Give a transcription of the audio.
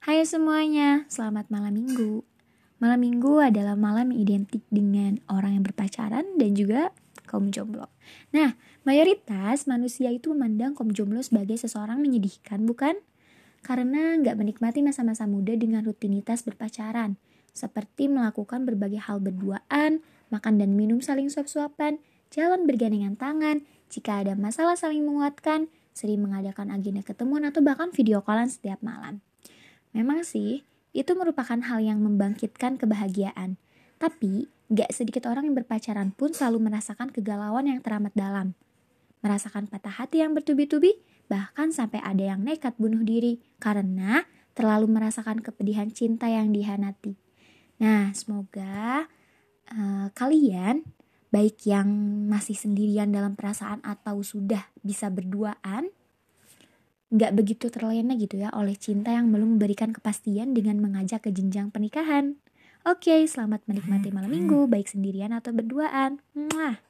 Hai semuanya, selamat malam minggu. Malam minggu adalah malam identik dengan orang yang berpacaran dan juga kaum jomblo. Nah, mayoritas manusia itu memandang kaum jomblo sebagai seseorang menyedihkan, bukan? Karena nggak menikmati masa-masa muda dengan rutinitas berpacaran, seperti melakukan berbagai hal berduaan, makan dan minum saling suap-suapan, jalan bergandengan tangan, jika ada masalah saling menguatkan, sering mengadakan agenda ketemuan atau bahkan video callan setiap malam. Memang sih, itu merupakan hal yang membangkitkan kebahagiaan. Tapi, gak sedikit orang yang berpacaran pun selalu merasakan kegalauan yang teramat dalam. Merasakan patah hati yang bertubi-tubi, bahkan sampai ada yang nekat bunuh diri karena terlalu merasakan kepedihan cinta yang dihanati. Nah, semoga uh, kalian baik yang masih sendirian dalam perasaan atau sudah bisa berduaan, nggak begitu terlena gitu ya oleh cinta yang belum memberikan kepastian dengan mengajak ke jenjang pernikahan. Oke, selamat menikmati malam minggu, baik sendirian atau berduaan. Mwah.